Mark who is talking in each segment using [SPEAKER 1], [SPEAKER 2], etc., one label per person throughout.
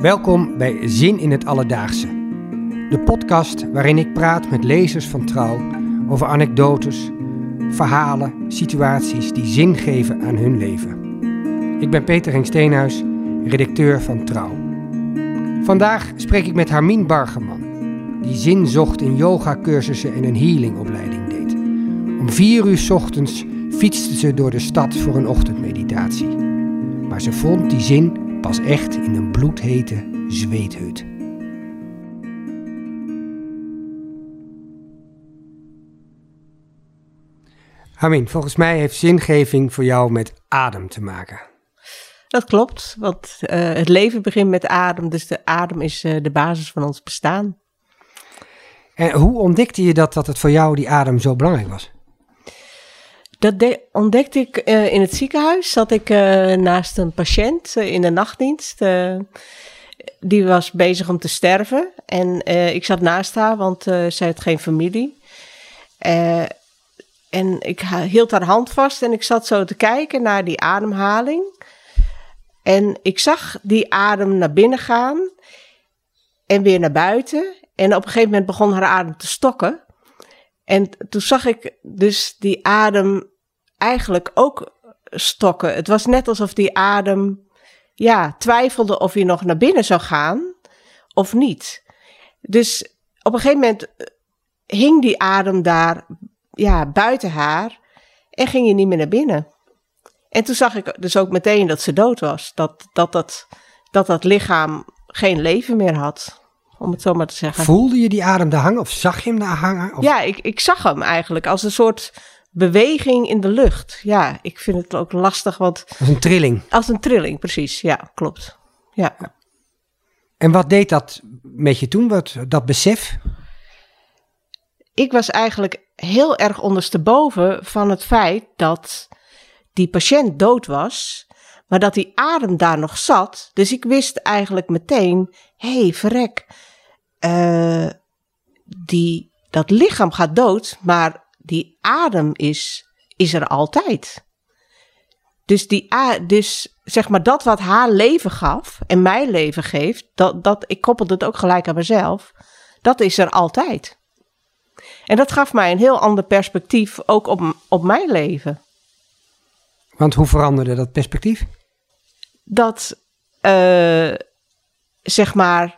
[SPEAKER 1] Welkom bij Zin in het Alledaagse. De podcast waarin ik praat met lezers van Trouw over anekdotes, verhalen, situaties die zin geven aan hun leven. Ik ben Peter Henk Steenhuis, redacteur van Trouw. Vandaag spreek ik met Harmien Bargeman, die zin zocht in yogacursussen en een healingopleiding deed. Om vier uur ochtends fietste ze door de stad voor een ochtendmeditatie. Maar ze vond die zin pas echt in een bloedhete zweethut. Harmin, volgens mij heeft zingeving voor jou met adem te maken.
[SPEAKER 2] Dat klopt, want uh, het leven begint met adem, dus de adem is uh, de basis van ons bestaan.
[SPEAKER 1] En hoe ontdekte je dat, dat het voor jou die adem zo belangrijk was?
[SPEAKER 2] Dat ontdekte ik uh, in het ziekenhuis. Zat ik uh, naast een patiënt uh, in de nachtdienst. die was bezig om te sterven. En ik zat naast haar, want zij had geen familie. en ik hield haar hand vast en ik zat zo te kijken naar die ademhaling. En ik zag die adem naar binnen gaan en weer naar buiten. En op een gegeven moment begon haar adem te stokken. En toen zag ik dus die adem eigenlijk ook stokken. Het was net alsof die adem ja, twijfelde of hij nog naar binnen zou gaan of niet. Dus op een gegeven moment eh, hing die adem daar ja, buiten haar en ging je niet meer naar binnen. En toen zag ik dus ook meteen dat ze dood was. Dat dat, dat, dat, dat lichaam geen leven meer had om het zo maar te zeggen.
[SPEAKER 1] Voelde je die adem daar hangen of zag je hem daar hangen? Of?
[SPEAKER 2] Ja, ik, ik zag hem eigenlijk als een soort beweging in de lucht. Ja, ik vind het ook lastig, want...
[SPEAKER 1] Als een trilling.
[SPEAKER 2] Als een trilling, precies. Ja, klopt. Ja.
[SPEAKER 1] En wat deed dat met je toen, wat, dat besef?
[SPEAKER 2] Ik was eigenlijk heel erg ondersteboven van het feit dat die patiënt dood was, maar dat die adem daar nog zat. Dus ik wist eigenlijk meteen, hé, hey, verrek, uh, die, dat lichaam gaat dood, maar die adem is, is er altijd. Dus, die, dus zeg maar dat wat haar leven gaf en mijn leven geeft, dat, dat, ik koppelde het ook gelijk aan mezelf, dat is er altijd. En dat gaf mij een heel ander perspectief ook op, op mijn leven.
[SPEAKER 1] Want hoe veranderde dat perspectief?
[SPEAKER 2] Dat, uh, zeg maar,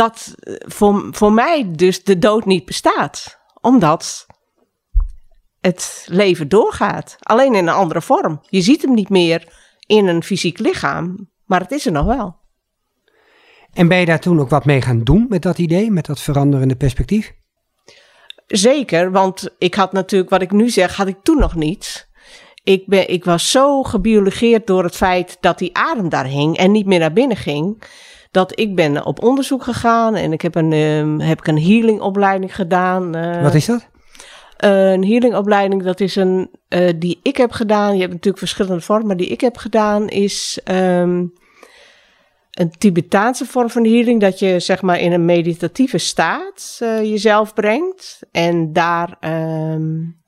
[SPEAKER 2] dat eh, voor, voor mij dus de dood niet bestaat. Omdat het leven doorgaat. Alleen in een andere vorm. Je ziet hem niet meer in een fysiek lichaam, maar het is er nog wel.
[SPEAKER 1] En ben je daar toen ook wat mee gaan doen met dat idee, met dat veranderende perspectief?
[SPEAKER 2] Zeker, want ik had natuurlijk, wat ik nu zeg, had ik toen nog niet. Ik, ben, ik was zo gebiologeerd door het feit dat die adem daar hing en niet meer naar binnen ging dat ik ben op onderzoek gegaan en ik heb een, um, heb ik een healingopleiding gedaan.
[SPEAKER 1] Uh, Wat is dat?
[SPEAKER 2] Uh, een healingopleiding, dat is een uh, die ik heb gedaan. Je hebt natuurlijk verschillende vormen, maar die ik heb gedaan is um, een Tibetaanse vorm van healing. Dat je zeg maar in een meditatieve staat jezelf brengt en daar um,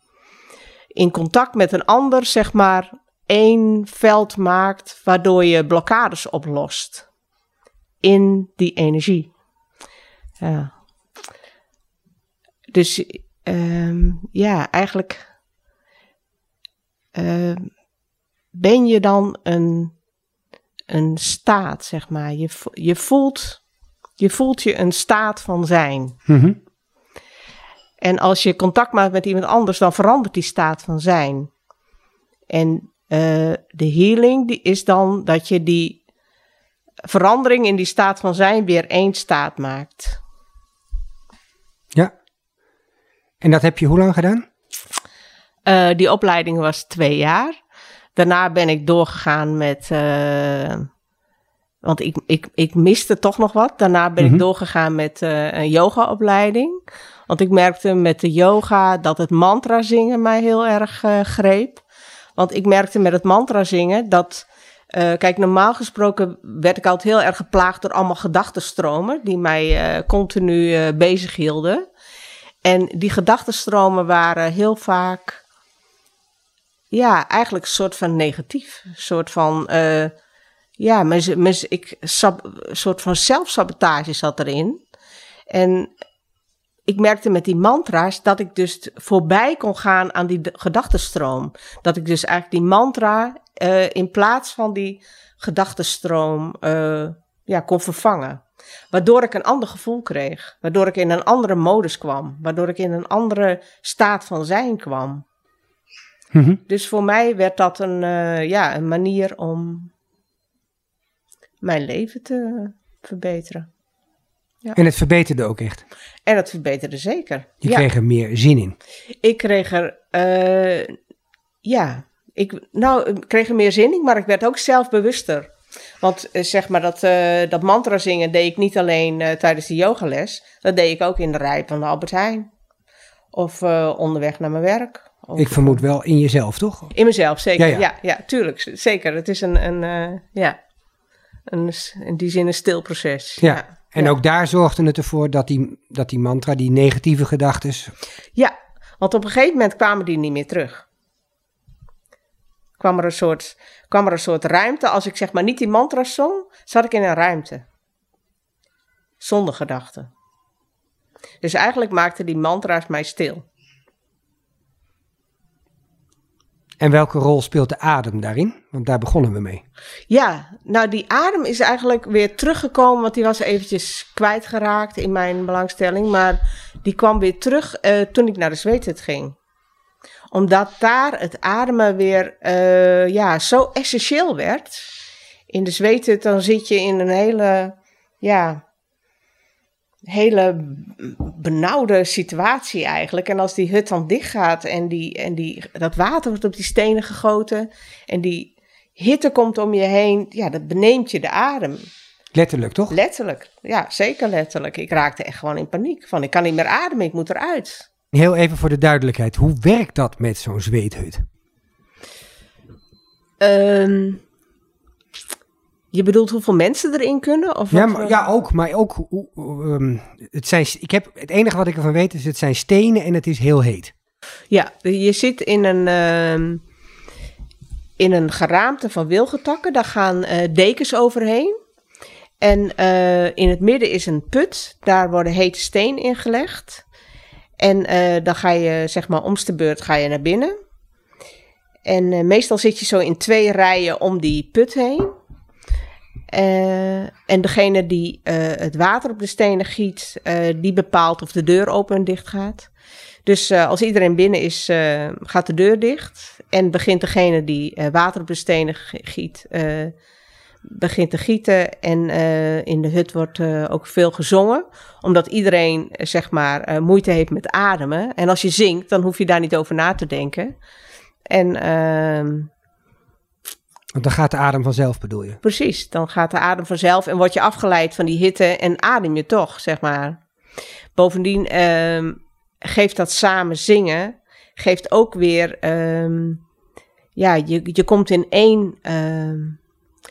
[SPEAKER 2] in contact met een ander zeg maar één veld maakt waardoor je blokkades oplost in die energie. Ja. Dus um, ja, eigenlijk uh, ben je dan een, een staat, zeg maar. Je, je, voelt, je voelt je een staat van zijn. Mm -hmm. En als je contact maakt met iemand anders, dan verandert die staat van zijn. En uh, de healing die is dan dat je die verandering in die staat van zijn weer één staat maakt.
[SPEAKER 1] Ja. En dat heb je hoe lang gedaan?
[SPEAKER 2] Uh, die opleiding was twee jaar. Daarna ben ik doorgegaan met. Uh, want ik, ik, ik miste toch nog wat. Daarna ben mm -hmm. ik mhm. doorgegaan met uh, een yogaopleiding. Want ik merkte met de yoga dat het mantra zingen mij heel erg greep. Want ik merkte met het mantra zingen dat uh, kijk, normaal gesproken werd ik altijd heel erg geplaagd door allemaal gedachtenstromen die mij uh, continu uh, bezig hielden. En die gedachtenstromen waren heel vaak, ja, eigenlijk een soort van negatief. Een soort van, ja, mijn, ik, een soort van zelfsabotage zat erin. En ik merkte met die mantra's dat ik dus voorbij kon gaan aan die gedachtenstroom. Dat ik dus eigenlijk die mantra uh, in plaats van die gedachtenstroom uh, ja, kon vervangen. Waardoor ik een ander gevoel kreeg. Waardoor ik in een andere modus kwam. Waardoor ik in een andere staat van zijn kwam. Mm Dus voor mij werd dat een, uh, ja, een manier om mijn leven te verbeteren.
[SPEAKER 1] Ja. En het verbeterde ook echt?
[SPEAKER 2] En het verbeterde zeker.
[SPEAKER 1] Je kreeg er meer zin in?
[SPEAKER 2] Ik kreeg er, uh, ja, ik, nou, ik kreeg er meer zin in, maar ik werd ook zelfbewuster. Want uh, zeg maar, dat, uh, dat mantra zingen deed ik niet alleen tijdens de yogales. Dat deed ik ook in de rij van de Albert Heijn. Of onderweg naar mijn werk. Of,
[SPEAKER 1] ik vermoed wel in jezelf, toch?
[SPEAKER 2] In mezelf, zeker. Ja, ja. ja, tuurlijk. Zeker. Het is een, een ja, een, in die zin een stil proces.
[SPEAKER 1] Ja. En ook daar zorgde het ervoor dat die, dat die mantra, die negatieve gedachten.
[SPEAKER 2] Ja, want op een gegeven moment kwamen die niet meer terug. Kwam er een soort, kwam er een soort ruimte. Als ik zeg maar niet die mantra zong, zat ik in een ruimte. Zonder gedachten. Dus eigenlijk maakten die mantra's mij stil.
[SPEAKER 1] En welke rol speelt de adem daarin? Want daar begonnen we mee.
[SPEAKER 2] Ja, nou die adem is eigenlijk weer teruggekomen, want die was eventjes kwijtgeraakt in mijn belangstelling. Maar die kwam weer terug uh, toen ik naar de zweethut ging. Omdat daar het ademen weer uh, ja, zo essentieel werd. In de zweethut dan zit je in een hele, ja, hele benauwde situatie eigenlijk. En als die hut dan dicht gaat en, die, en die, dat water wordt op die stenen gegoten en die hitte komt om je heen, ja, dat beneemt je de adem.
[SPEAKER 1] Letterlijk, toch?
[SPEAKER 2] Letterlijk, ja, zeker letterlijk. Ik raakte echt gewoon in paniek van, ik kan niet meer ademen, ik moet eruit.
[SPEAKER 1] Heel even voor de duidelijkheid, hoe werkt dat met zo'n zweethut?
[SPEAKER 2] Um, je bedoelt hoeveel mensen erin kunnen? Of
[SPEAKER 1] ja, maar, ja, ook. Maar ook, um, het, zijn, ik heb, het enige wat ik ervan weet is, het zijn stenen en het is heel heet.
[SPEAKER 2] Ja, je zit in een, uh, in een geraamte van wilgetakken. Daar gaan uh, dekens overheen. En uh, in het midden is een put. Daar worden hete steen in gelegd. En uh, dan ga je, zeg maar, omste de beurt ga je naar binnen. En meestal zit je zo in twee rijen om die put heen. Uh, en degene die uh, het water op de stenen giet, uh, die bepaalt of de deur open en dicht gaat. Dus als iedereen binnen is, gaat de deur dicht. En begint degene die water op de stenen giet, begint te gieten. En in de hut wordt ook veel gezongen. Omdat iedereen, zeg maar, moeite heeft met ademen. En als je zingt, dan hoef je daar niet over na te denken. En ehm,
[SPEAKER 1] want dan gaat de adem vanzelf, bedoel je?
[SPEAKER 2] Precies, dan gaat de adem vanzelf en word je afgeleid van die hitte en adem je toch, zeg maar. Bovendien ehm, geeft dat samen zingen, geeft ook weer, um, ja, je, je komt in één um,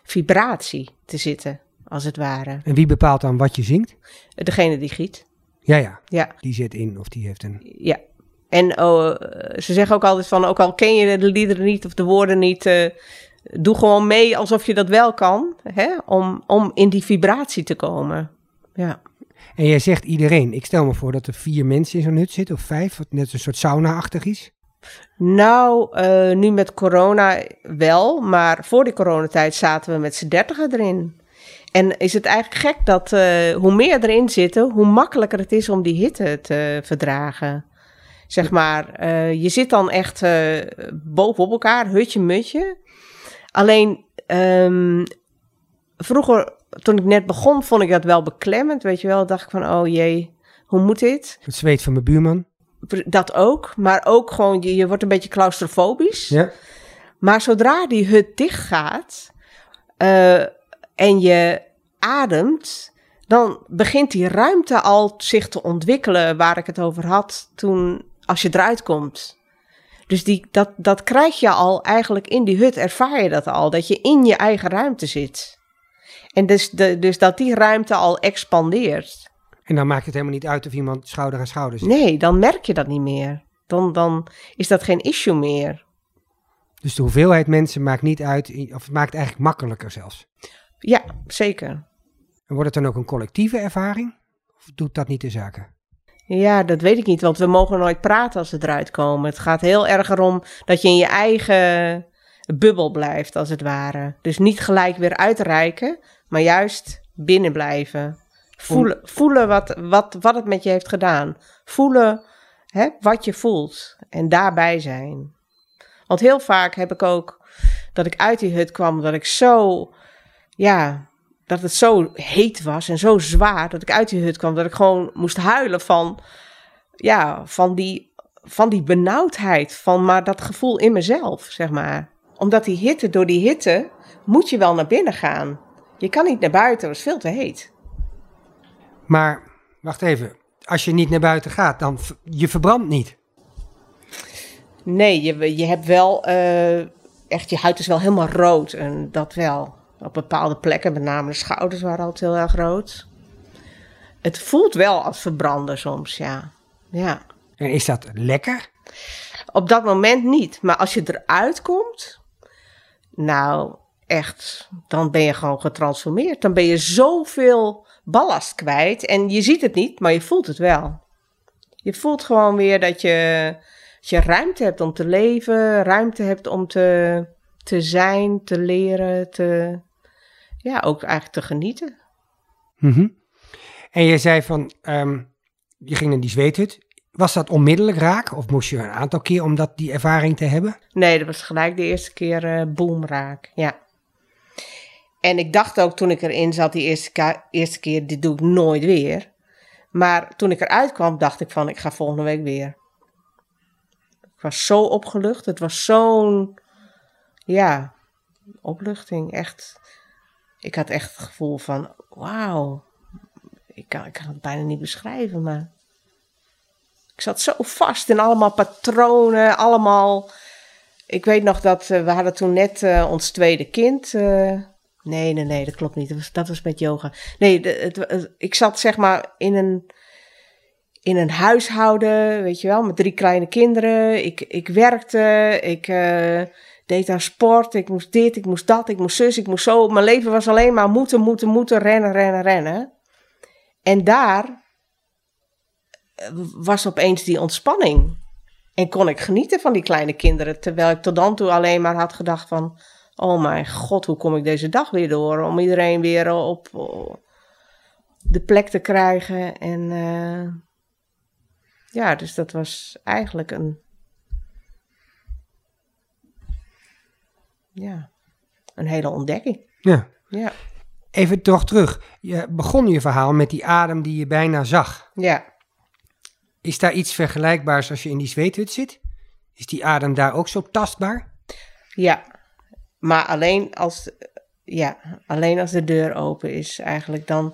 [SPEAKER 2] vibratie te zitten, als het ware.
[SPEAKER 1] En wie bepaalt dan wat je zingt?
[SPEAKER 2] Degene die giet.
[SPEAKER 1] Ja, ja. ja. Die zit in of die heeft een...
[SPEAKER 2] Ja. En oh, ze zeggen ook altijd van, ook al ken je de liederen niet of de woorden niet... Uh, doe gewoon mee alsof je dat wel kan, hè? Om, om in die vibratie te komen. Ja.
[SPEAKER 1] En jij zegt iedereen. Ik stel me voor dat er vier mensen in zo'n hut zitten, of vijf, wat net een soort sauna-achtig is.
[SPEAKER 2] Nou, uh, nu met corona wel, maar voor die coronatijd zaten we met z'n dertigen erin. En is het eigenlijk gek dat uh, hoe meer erin zitten, hoe makkelijker het is om die hitte te verdragen. Zeg maar, uh, je zit dan echt bovenop elkaar, hutje mutje. Alleen um, vroeger, toen ik net begon, vond ik dat wel beklemmend. Weet je wel, dacht ik van, oh jee, hoe moet dit?
[SPEAKER 1] Het zweet van mijn buurman.
[SPEAKER 2] Dat ook, maar ook gewoon, je, je wordt een beetje claustrofobisch. Ja. Maar zodra die hut dicht gaat uh, en je ademt, dan begint die ruimte al zich te ontwikkelen waar ik het over had toen, als je eruit komt. Dus die, dat, dat krijg je al eigenlijk in die hut, ervaar je dat al, dat je in je eigen ruimte zit. En dus, de, dus dat die ruimte al expandeert.
[SPEAKER 1] En dan maakt het helemaal niet uit of iemand schouder aan schouder zit.
[SPEAKER 2] Nee, dan merk je dat niet meer. Dan, dan is dat geen issue meer.
[SPEAKER 1] Dus de hoeveelheid mensen maakt niet uit, of het maakt eigenlijk makkelijker zelfs.
[SPEAKER 2] Ja, zeker.
[SPEAKER 1] En wordt het dan ook een collectieve ervaring? Of doet dat niet de zaken?
[SPEAKER 2] Ja, dat weet ik niet, want we mogen nooit praten als we eruit komen. Het gaat heel erg erom dat je in je eigen bubbel blijft, als het ware. Dus niet gelijk weer uitreiken, maar juist binnen blijven. Voelen, voelen wat, wat, wat het met je heeft gedaan. Voelen hè, wat je voelt en daarbij zijn. Want heel vaak heb ik ook dat ik uit die hut kwam, dat ik zo, ja, dat het zo heet was en zo zwaar dat ik uit die hut kwam, dat ik gewoon moest huilen van, ja, van die, van die benauwdheid, van maar dat gevoel in mezelf, zeg maar. Omdat die hitte, door die hitte, moet je wel naar binnen gaan. Je kan niet naar buiten, het is veel te heet.
[SPEAKER 1] Maar, wacht even, als je niet naar buiten gaat, dan je verbrandt niet.
[SPEAKER 2] Nee, je, je hebt wel, uh, echt, je huid is wel helemaal rood en dat wel. Op bepaalde plekken, met name de schouders waren altijd heel erg rood. Het voelt wel als verbranden soms, ja. ja.
[SPEAKER 1] En is dat lekker?
[SPEAKER 2] Op dat moment niet. Maar als je eruit komt, nou echt, dan ben je gewoon getransformeerd. Dan ben je zoveel ballast kwijt. En je ziet het niet, maar je voelt het wel. Je voelt gewoon weer dat je, dat je ruimte hebt om te leven, ruimte hebt om te, te zijn, te leren, te, ja, ook eigenlijk te genieten.
[SPEAKER 1] Mm En je zei van, um, je ging naar die zweethut. Was dat onmiddellijk raak of moest je een aantal keer om dat, die ervaring te hebben?
[SPEAKER 2] Nee, dat was gelijk de eerste keer uh, boom raak, ja. En ik dacht ook toen ik erin zat, die eerste, eerste keer, dit doe ik nooit weer. Maar toen ik eruit kwam, dacht ik van, ik ga volgende week weer. Ik was zo opgelucht. Het was zo'n, ja, opluchting. Echt, ik had echt het gevoel van, wauw. Ik kan, ik kan het bijna niet beschrijven, maar... Ik zat zo vast in allemaal patronen, allemaal... Ik weet nog dat uh, we hadden toen net uh, ons tweede kind... Uh, Nee, nee, nee, dat klopt niet. Dat was, met yoga. Nee, het, ik zat zeg maar in een, in een huishouden, weet je wel, met drie kleine kinderen. Ik, ik werkte, ik deed aan sport, ik moest dit, ik moest dat, ik moest zus, ik moest zo. Mijn leven was alleen maar moeten, moeten, moeten, rennen, rennen, rennen. En daar eh, was opeens die ontspanning. En kon ik genieten van die kleine kinderen, terwijl ik tot dan toe alleen maar had gedacht van oh mijn god, hoe kom ik deze dag weer door? Om iedereen weer op de plek te krijgen. En uh, ja, dus dat was eigenlijk een. Ja, een hele ontdekking.
[SPEAKER 1] Ja. ja. Even toch terug. Je begon je verhaal met die adem die je bijna zag.
[SPEAKER 2] Ja.
[SPEAKER 1] Is daar iets vergelijkbaars als je in die zweethut zit? Is die adem daar ook zo tastbaar?
[SPEAKER 2] Ja, maar alleen als, ja, alleen als de deur open is eigenlijk dan.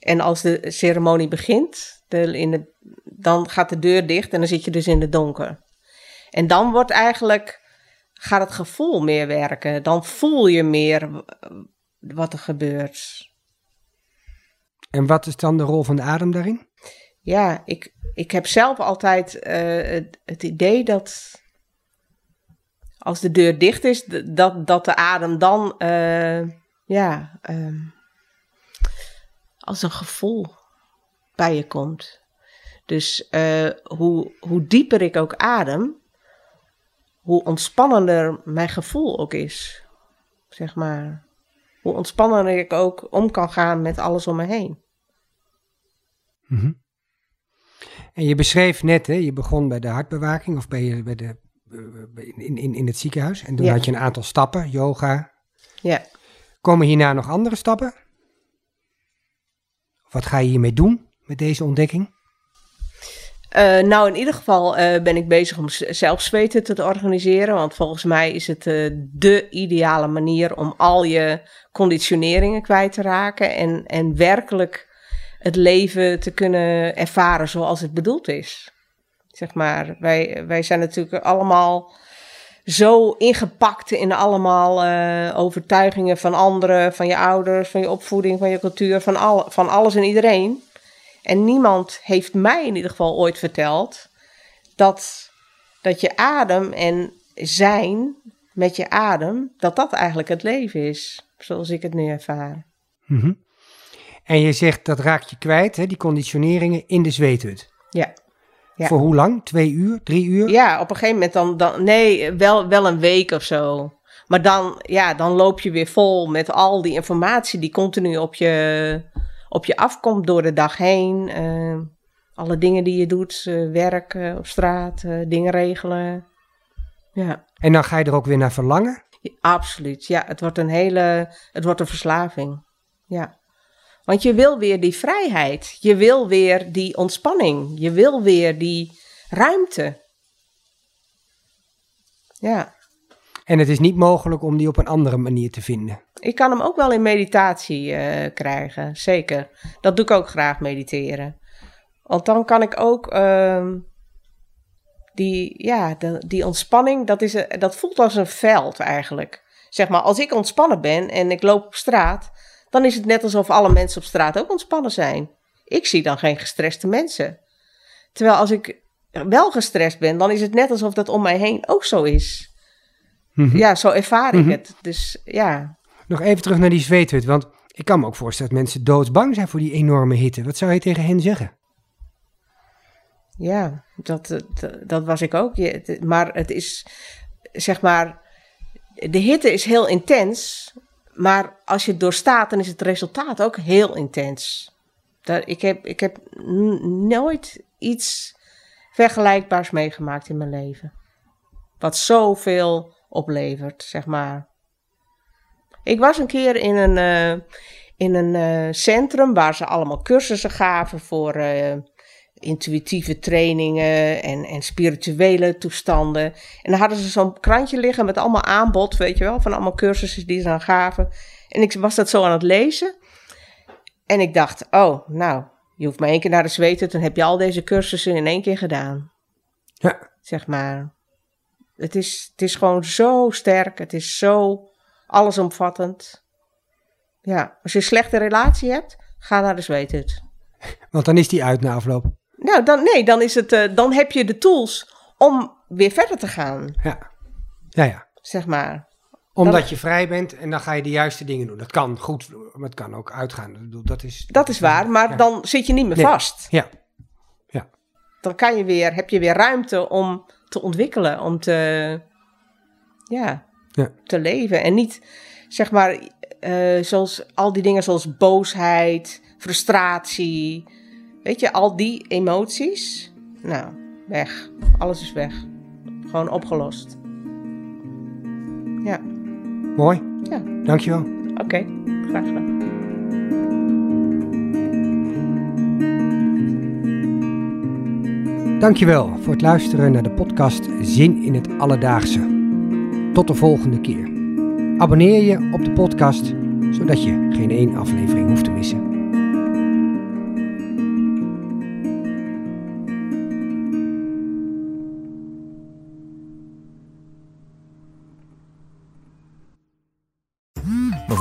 [SPEAKER 2] En als de ceremonie begint, de, in de, dan gaat de deur dicht en dan zit je dus in het donker. En dan wordt eigenlijk, gaat het gevoel meer werken. Dan voel je meer wat er gebeurt.
[SPEAKER 1] En wat is dan de rol van de adem daarin?
[SPEAKER 2] Ja, ik, ik heb zelf altijd uh, het, idee dat als de deur dicht is, dat, dat de adem dan, uh, ja, uh, als een gevoel bij je komt. Dus uh, hoe, hoe dieper ik ook adem, hoe ontspannender mijn gevoel ook is. Zeg maar. Hoe ontspannender ik ook om kan gaan met alles om me heen.
[SPEAKER 1] Mm -hmm. En je beschreef net, hè, je begon bij de hartbewaking of bij, bij de in, in, in het ziekenhuis. En toen had je een aantal stappen, yoga.
[SPEAKER 2] Ja.
[SPEAKER 1] Komen hierna nog andere stappen? Wat ga je hiermee doen met deze ontdekking?
[SPEAKER 2] Uh, nou, in ieder geval uh, ben ik bezig om zelfzweten te organiseren. Want volgens mij is het uh, de ideale manier om al je conditioneringen kwijt te raken. En, en werkelijk het leven te kunnen ervaren zoals het bedoeld is. Zeg maar, wij, wij zijn natuurlijk allemaal zo ingepakt in allemaal overtuigingen van anderen, van je ouders, van je opvoeding, van je cultuur, van, al, van alles en iedereen. En niemand heeft mij in ieder geval ooit verteld dat, dat je adem en zijn met je adem, dat dat eigenlijk het leven is, zoals ik het nu ervaar.
[SPEAKER 1] Mhm. En je zegt dat raak je kwijt, hè, die conditioneringen, in de zweethut.
[SPEAKER 2] Ja. Ja.
[SPEAKER 1] Voor hoe lang? Twee uur? Drie uur?
[SPEAKER 2] Ja, op een gegeven moment dan, dan nee, wel, wel een week of zo. Maar dan, ja, dan loop je weer vol met al die informatie die continu op je, op je afkomt door de dag heen. Eh, alle dingen die je doet, uh, werk uh, op straat, dingen regelen. Ja.
[SPEAKER 1] En dan ga je er ook weer naar verlangen?
[SPEAKER 2] Ja, absoluut, ja. Het wordt een hele, het wordt een verslaving. Ja. Want je wil weer die vrijheid. Je wil weer die ontspanning. Je wil weer die ruimte. Ja.
[SPEAKER 1] En het is niet mogelijk om die op een andere manier te vinden.
[SPEAKER 2] Ik kan hem ook wel in meditatie uh, krijgen, zeker. Dat doe ik ook graag, mediteren. Want dan kan ik ook uh, die, ja, de, die ontspanning, dat, is, dat voelt als een veld eigenlijk. Zeg maar, als ik ontspannen ben en ik loop op straat, dan is het net alsof alle mensen op straat ook ontspannen zijn. Ik zie dan geen gestreste mensen. Terwijl als ik wel gestrest ben, dan is het net alsof dat om mij heen ook zo is. Mm -hmm. Ja, zo ervaar ik mm -hmm. het. Dus ja.
[SPEAKER 1] Nog even terug naar die zweethut, want ik kan me ook voorstellen dat mensen doodsbang zijn voor die enorme hitte. Wat zou je tegen hen zeggen?
[SPEAKER 2] Ja, dat, dat, dat was ik ook. Maar het is, zeg maar, de hitte is heel intens. Maar als je het doorstaat, dan is het resultaat ook heel intens. Ik heb, ik heb nooit iets vergelijkbaars meegemaakt in mijn leven. Wat zoveel oplevert, zeg maar. Ik was een keer in een, uh, in een uh, centrum waar ze allemaal cursussen gaven voor uh, intuïtieve trainingen en, en spirituele toestanden. En dan hadden ze zo'n krantje liggen met allemaal aanbod, weet je wel, van allemaal cursussen die ze aan gaven. En ik was dat zo aan het lezen. En ik dacht, oh, nou, je hoeft maar één keer naar de zweten, dan heb je al deze cursussen in één keer gedaan.
[SPEAKER 1] Ja.
[SPEAKER 2] Zeg maar. Het is, het is gewoon zo sterk, het is zo allesomvattend. Ja, als je een slechte relatie hebt, ga naar de zweethut.
[SPEAKER 1] Want dan is die uit na afloop.
[SPEAKER 2] Nou, dan, nee, dan, is het, uh, dan heb je de tools om weer verder te gaan.
[SPEAKER 1] Ja, ja, ja.
[SPEAKER 2] Zeg maar.
[SPEAKER 1] Omdat dan, je vrij bent en dan ga je de juiste dingen doen. Dat kan goed, maar het kan ook uitgaan. Dat is,
[SPEAKER 2] dat is waar, maar ja. dan zit je niet meer
[SPEAKER 1] nee.
[SPEAKER 2] vast.
[SPEAKER 1] Ja. ja.
[SPEAKER 2] Dan kan je weer, heb je weer ruimte om te ontwikkelen, om te, ja,
[SPEAKER 1] ja.
[SPEAKER 2] te leven. En niet, zeg maar, uh, zoals al die dingen zoals boosheid, frustratie, weet je, al die emoties. Nou, weg. Alles is weg. Gewoon opgelost. Ja.
[SPEAKER 1] Mooi.
[SPEAKER 2] Ja.
[SPEAKER 1] Dankjewel.
[SPEAKER 2] Oké, okay. graag gedaan.
[SPEAKER 1] Dankjewel voor het luisteren naar de podcast Zin in het Alledaagse. Tot de volgende keer. Abonneer je op de podcast, zodat je geen één aflevering hoeft te missen.